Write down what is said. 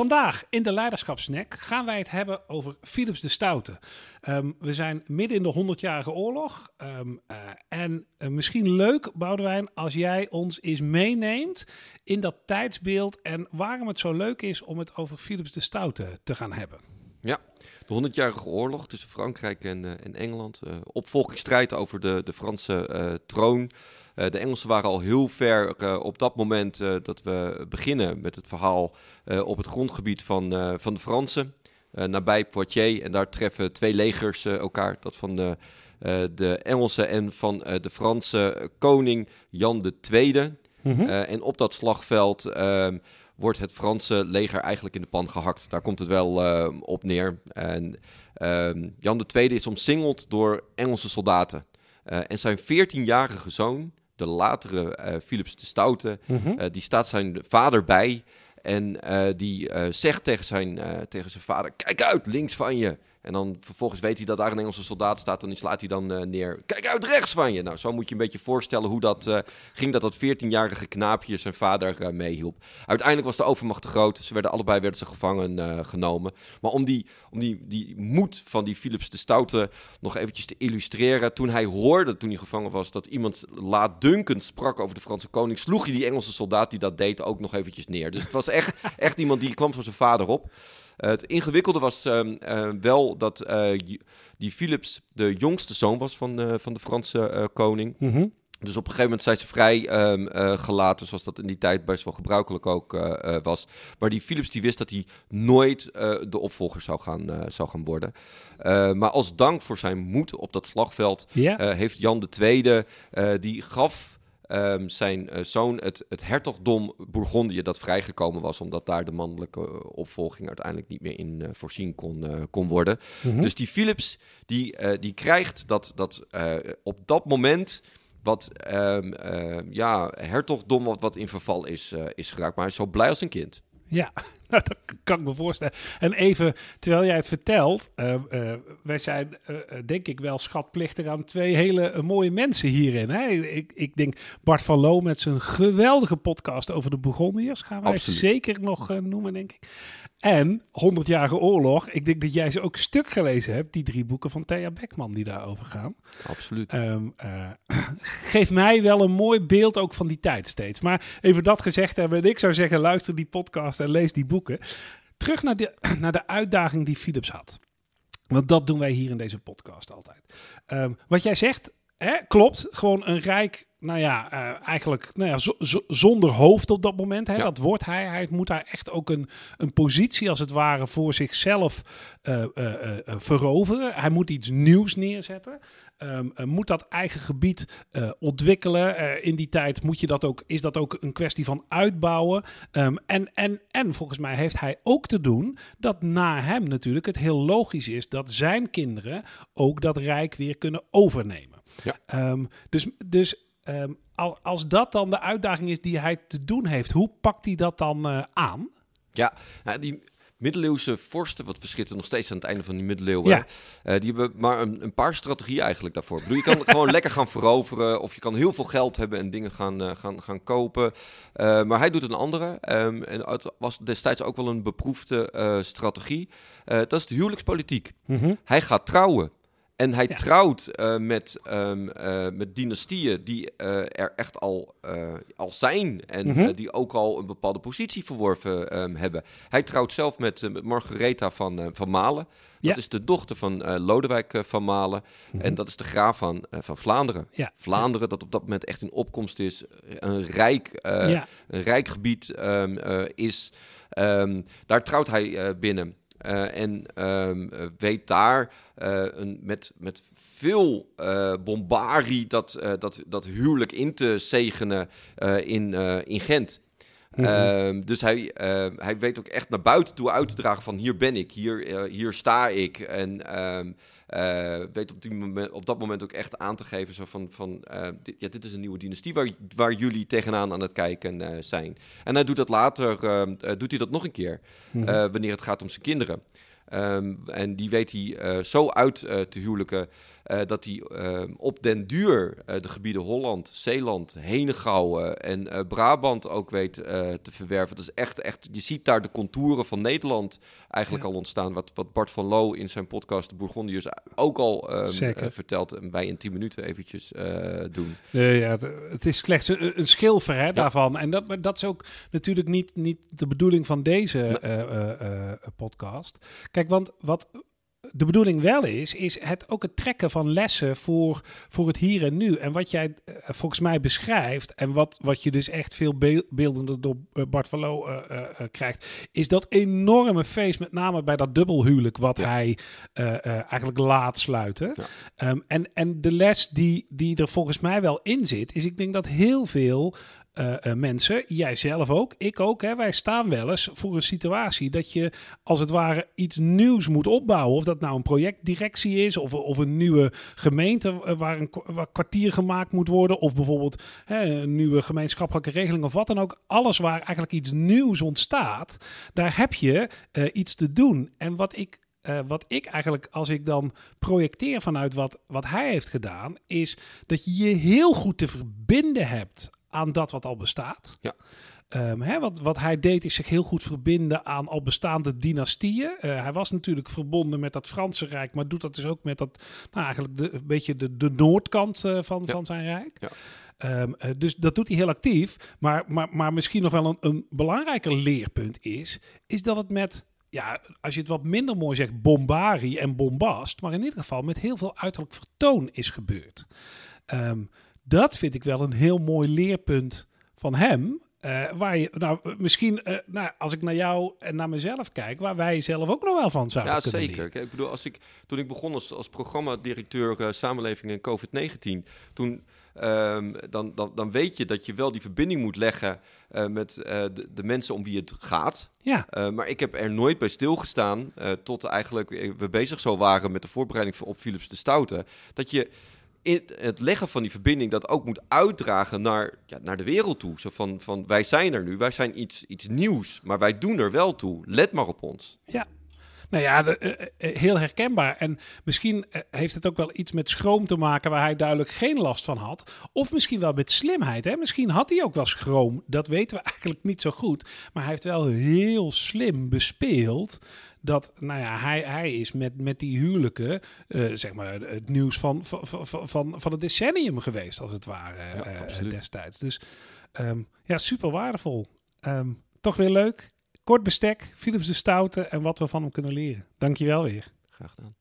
Vandaag in de Leiderschapsnack gaan wij het hebben over Philips de Stoute. Ehm, we zijn midden in de 100-jarige oorlog. Ehm, eh, en eh, misschien leuk, Boudewijn, als jij ons eens meeneemt in dat tijdsbeeld en waarom het zo leuk is om het over Philips de Stoute te gaan hebben. Ja, de 100-jarige oorlog tussen Frankrijk en, uh, en Engeland. opvolgingsstrijd over de, de Franse troon. De Engelsen waren al heel ver op dat moment dat we beginnen met het verhaal op het grondgebied van, van de Fransen. nabij Poitiers. En daar treffen twee legers elkaar. Dat van de, de Engelse en van de Franse koning Jan II. Mm en op dat slagveld ehm, wordt het Franse leger eigenlijk in de pan gehakt. Daar komt het wel op neer. En uh, Jan II is omsingeld door Engelse soldaten. Uh, en zijn 14-jarige zoon, de latere uh, Philips de Stoute, mhm. die staat zijn vader bij. En die zegt tegen zijn, tegen zijn vader: Kijk uit, links van je. En dan vervolgens weet hij dat daar een Engelse soldaat staat. En die slaat hij dan uh, neer. Kijk uit rechts van je. Nou, zo moet je een beetje voorstellen hoe dat uh, ging. Dat dat 14-jarige knaapje zijn vader uh, meehielp. Uiteindelijk was de overmacht te groot. Ze werden allebei werden ze gevangen genomen. Maar om, die, om die, die moed van die Philips de Stoute nog eventjes te illustreren. Toen hij hoorde, toen hij gevangen was, dat iemand laatdunkend sprak over de Franse koning. Sloeg hij die Engelse soldaat die dat deed ook nog eventjes neer. Dus het was echt, echt iemand die kwam van zijn vader op het ingewikkelde was ehm, eh, wel dat eh, die Philips de jongste zoon was van, van de Franse koning. Mhm. Dus op een gegeven moment zijn ze vrij um, uh, gelaten, zoals dat in die tijd best wel gebruikelijk ook uh, was. Maar die Philips die wist dat hij nooit de opvolger zou gaan, zou gaan worden. maar als dank voor zijn moed op dat slagveld heeft Jan II, die gaf um, zijn uh, zoon het, het hertogdom Bourgondië, dat vrijgekomen was, omdat daar de mannelijke uh, opvolging uiteindelijk niet meer in uh, voorzien kon, kon worden. Mm -hmm. Dus die Philips, die, die krijgt dat, dat op dat moment wat um, ja, hertogdom wat, wat in verval is, is geraakt. Maar hij is zo blij als een kind. Ja, nou, dat kan ik me voorstellen. En even, terwijl jij het vertelt, uh, uh, wij zijn uh, denk ik wel schatplichtig aan twee hele mooie mensen hierin. Hè? Ik, ik denk Bart van Loo met zijn geweldige podcast over de Bourgondiërs, gaan wij Absoluut. zeker nog noemen, denk ik. En 100-jarige oorlog. Ik denk dat jij ze ook stuk gelezen hebt, die drie boeken van Thea Beckman die daarover gaan. Absoluut. Um, geeft mij wel een mooi beeld ook van die tijd steeds. Maar even dat gezegd hebben, ik zou zeggen, luister die podcast en lees die boeken. Terug naar de, naar de uitdaging die Philips had. Want dat doen wij hier in deze podcast altijd. Um, wat jij zegt, hè, klopt. Gewoon een rijk nou ja, uh, eigenlijk nou ja, zonder hoofd op dat moment. Hè, ja. Dat wordt hij. Hij moet daar echt ook een, een positie als het ware voor zichzelf uh, uh, veroveren. Hij moet iets nieuws neerzetten. Um, moet dat eigen gebied ontwikkelen. in die tijd moet je dat ook, is dat ook een kwestie van uitbouwen. Um, en, en, en volgens mij heeft hij ook te doen dat na hem natuurlijk het heel logisch is dat zijn kinderen ook dat rijk weer kunnen overnemen. Ja. Um, dus, dus Um, als dat dan de uitdaging is die hij te doen heeft, hoe pakt hij dat dan uh, aan? Ja, nou, die middeleeuwse vorsten, wat verschieten nog steeds aan het einde van die middeleeuwen, ja. uh, die hebben maar een, een, paar strategieën eigenlijk daarvoor. Ik bedoel, je kan gewoon lekker gaan veroveren of je kan heel veel geld hebben en dingen gaan, uh, gaan, gaan kopen. maar hij doet een andere um, en het was destijds ook wel een beproefde strategie. dat is de huwelijkspolitiek. Mm -hmm. Hij gaat trouwen. En hij ja. trouwt uh, met, um, uh, met dynastieën die uh, er echt al, al zijn. En mm -hmm. die ook al een bepaalde positie verworven um, hebben. Hij trouwt zelf met, met Margaretha van, van Malen. Dat ja. is de dochter van Lodewijk van Malen. Mm -hmm. En dat is de graaf van, van Vlaanderen. Ja. Vlaanderen, dat op dat moment echt in opkomst is. Een rijk, een rijk gebied um, is. daar trouwt hij binnen. Uh, en um, weet daar uh, een, met, met veel uh, bombarie dat, dat, dat huwelijk in te zegenen in, in Gent. Mm -hmm. dus hij, hij weet ook echt naar buiten toe uit te dragen van hier ben ik, hier, hier sta ik. En uh, weet op, die moment, op dat moment ook echt aan te geven zo van, van uh, dit, ja, dit is een nieuwe dynastie waar, waar jullie tegenaan aan het kijken uh, zijn. En hij doet dat later, doet hij dat nog een keer, mm -hmm. wanneer het gaat om zijn kinderen. Ehm, en die weet hij eh, zo uit eh, te huwelijken eh, dat hij ehm, op den duur de gebieden Holland, Zeeland, Henegouwen en Brabant ook weet te verwerven. Dat is echt, echt, je ziet daar de contouren van Nederland eigenlijk al ontstaan. Wat, wat Bart van Loo in zijn podcast De Bourgondiërs ook al um, vertelt. En wij in 10 minuten eventjes doen. ja, het is slechts een, een schilfer hè, daarvan. En dat, dat is ook natuurlijk niet, niet de bedoeling van deze podcast. Kijk, want wat de bedoeling wel is, is het ook het trekken van lessen voor, voor het hier en nu. En wat jij uh, volgens mij beschrijft, en wat, wat je dus echt veel beeldender door uh, Bart van Loo uh, krijgt, is dat enorme feest, met name bij dat dubbelhuwelijk, wat hij eigenlijk laat sluiten. Um, en, en de les die, die er volgens mij wel in zit, is ik denk dat heel veel uh, uh, mensen, jij zelf ook, ik ook, hè, wij staan wel eens voor een situatie dat je als het ware iets nieuws moet opbouwen. Of dat nou een projectdirectie is, of, of een nieuwe gemeente eh, waar een waar kwartier gemaakt moet worden, of bijvoorbeeld hè, een nieuwe gemeenschappelijke regeling of wat dan ook. Alles waar eigenlijk iets nieuws ontstaat, daar heb je iets te doen. En wat ik wat ik eigenlijk, als ik dan projecteer vanuit wat, wat hij heeft gedaan, is dat je je heel goed te verbinden hebt aan dat wat al bestaat. Ja. Um, hè, wat, wat hij deed is zich heel goed verbinden aan al bestaande dynastieën. Uh, hij was natuurlijk verbonden met dat Franse Rijk, maar doet dat dus ook met dat, nou eigenlijk de, een beetje de, de noordkant uh, van, ja. van zijn rijk. Ja. Um, uh, dus dat doet hij heel actief. Maar, maar, maar misschien nog wel een, een belangrijker leerpunt is, is dat het met ja, als je het wat minder mooi zegt, bombarie en bombast, maar in ieder geval met heel veel uiterlijk vertoon is gebeurd. Um, dat vind ik wel een heel mooi leerpunt van hem. Uh, waar je, nou, misschien, uh, nou, als ik naar jou en naar mezelf kijk, waar wij zelf ook nog wel van zouden ja, kunnen zeker. Ik bedoel, als ik, toen ik begon als, als programmadirecteur uh, samenleving en COVID-19, toen, um, dan, dan, dan weet je dat je wel die verbinding moet leggen met de, de, mensen om wie het gaat. Ja. maar ik heb er nooit bij stilgestaan, tot eigenlijk we bezig zo waren met de voorbereiding voor op Philips de Stoute, dat je het leggen van die verbinding dat ook moet uitdragen naar, ja, naar de wereld toe. Zo van, van wij zijn er nu, wij zijn iets, iets nieuws, maar wij doen er wel toe. Let maar op ons. Ja, nou ja, de, uh, uh, heel herkenbaar. En misschien heeft het ook wel iets met schroom te maken waar hij duidelijk geen last van had. Of misschien wel met slimheid. Hè? Misschien had hij ook wel schroom. Dat weten we eigenlijk niet zo goed. Maar hij heeft wel heel slim bespeeld dat nou ja, hij, hij is met, met die huwelijken, uh, zeg maar, het nieuws van, van, van, van het decennium geweest, als het ware, ja, uh, destijds. Dus um, ja, super waardevol. Um, toch weer leuk. Kort bestek, Philips de Stoute en wat we van hem kunnen leren. Dankjewel weer. Graag gedaan.